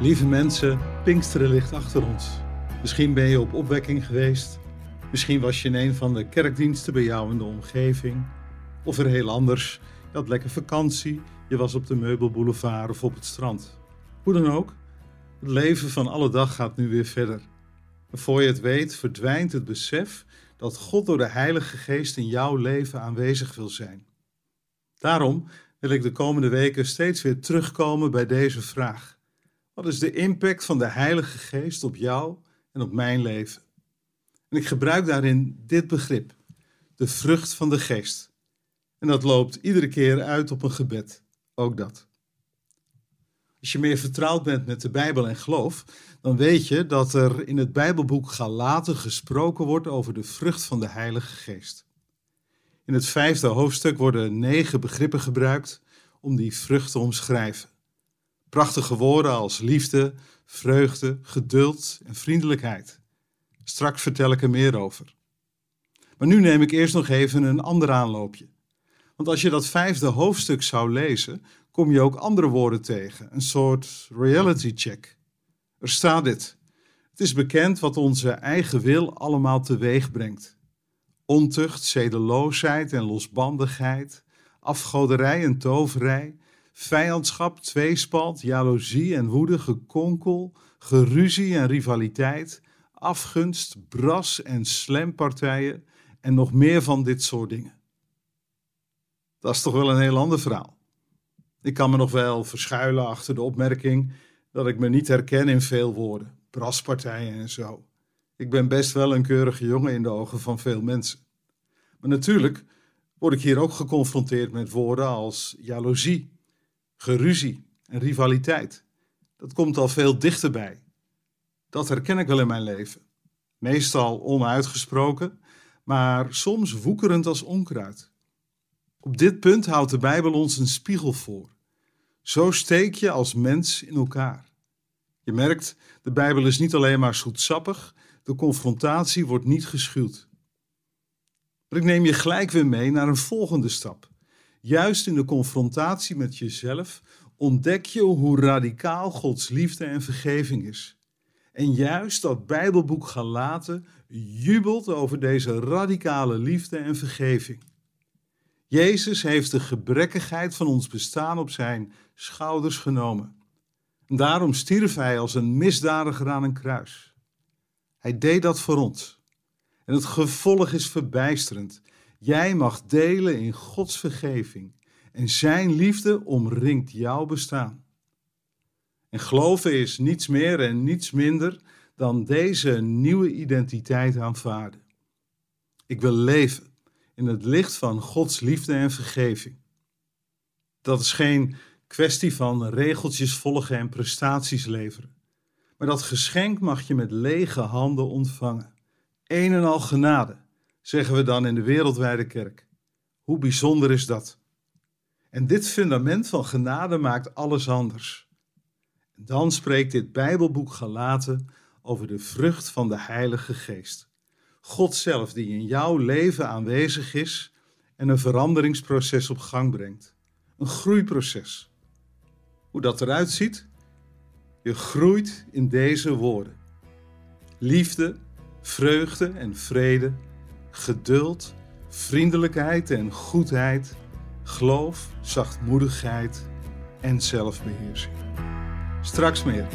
Lieve mensen, Pinksteren ligt achter ons. Misschien ben je op opwekking geweest. Misschien was je in een van de kerkdiensten bij jou in de omgeving. Of er heel anders. Je had lekker vakantie. Je was op de meubelboulevard of op het strand. Hoe dan ook, het leven van alle dag gaat nu weer verder. En voor je het weet, verdwijnt het besef dat God door de Heilige Geest in jouw leven aanwezig wil zijn. Daarom wil ik de komende weken steeds weer terugkomen bij deze vraag. Wat is de impact van de Heilige Geest op jou en op mijn leven? En ik gebruik daarin dit begrip, de vrucht van de Geest. En dat loopt iedere keer uit op een gebed, ook dat. Als je meer vertrouwd bent met de Bijbel en geloof, dan weet je dat er in het Bijbelboek Galaten gesproken wordt over de vrucht van de Heilige Geest. In het vijfde hoofdstuk worden negen begrippen gebruikt om die vrucht te omschrijven. Prachtige woorden als liefde, vreugde, geduld en vriendelijkheid. Straks vertel ik er meer over. Maar nu neem ik eerst nog even een ander aanloopje. Want als je dat vijfde hoofdstuk zou lezen, kom je ook andere woorden tegen, een soort reality check. Er staat dit. Het is bekend wat onze eigen wil allemaal teweeg brengt. Ontucht, zedeloosheid en losbandigheid, afgoderij en toverij, vijandschap, tweespalt, jaloezie en woede, gekonkel, geruzie en rivaliteit, afgunst, bras en slempartijen en nog meer van dit soort dingen. Dat is toch wel een heel ander verhaal. Ik kan me nog wel verschuilen achter de opmerking dat ik me niet herken in veel woorden, braspartijen en zo. Ik ben best wel een keurige jongen in de ogen van veel mensen. Maar natuurlijk word ik hier ook geconfronteerd met woorden als jaloezie, geruzie en rivaliteit. Dat komt al veel dichterbij. Dat herken ik wel in mijn leven. Meestal onuitgesproken, maar soms woekerend als onkruid. Op dit punt houdt de Bijbel ons een spiegel voor. Zo steek je als mens in elkaar. Je merkt, de Bijbel is niet alleen maar zoetsappig, de confrontatie wordt niet geschuwd. Maar ik neem je gelijk weer mee naar een volgende stap. Juist in de confrontatie met jezelf ontdek je hoe radicaal Gods liefde en vergeving is. En juist dat Bijbelboek Galaten jubelt over deze radicale liefde en vergeving. Jezus heeft de gebrekkigheid van ons bestaan op zijn schouders genomen. En daarom stierf hij als een misdadiger aan een kruis. Hij deed dat voor ons. En het gevolg is verbijsterend. Jij mag delen in Gods vergeving en Zijn liefde omringt jouw bestaan. En geloven is niets meer en niets minder dan deze nieuwe identiteit aanvaarden. Ik wil leven in het licht van Gods liefde en vergeving. Dat is geen kwestie van regeltjes volgen en prestaties leveren. Maar dat geschenk mag je met lege handen ontvangen. Een en al genade zeggen we dan in de wereldwijde kerk. Hoe bijzonder is dat? En dit fundament van genade maakt alles anders. Dan spreekt dit Bijbelboek Galaten over de vrucht van de Heilige Geest. God zelf die in jouw leven aanwezig is en een veranderingsproces op gang brengt. Een groeiproces. Hoe dat eruit ziet? Je groeit in deze woorden. Liefde, vreugde en vrede geduld, vriendelijkheid en goedheid, geloof, zachtmoedigheid en zelfbeheersing. Straks meer.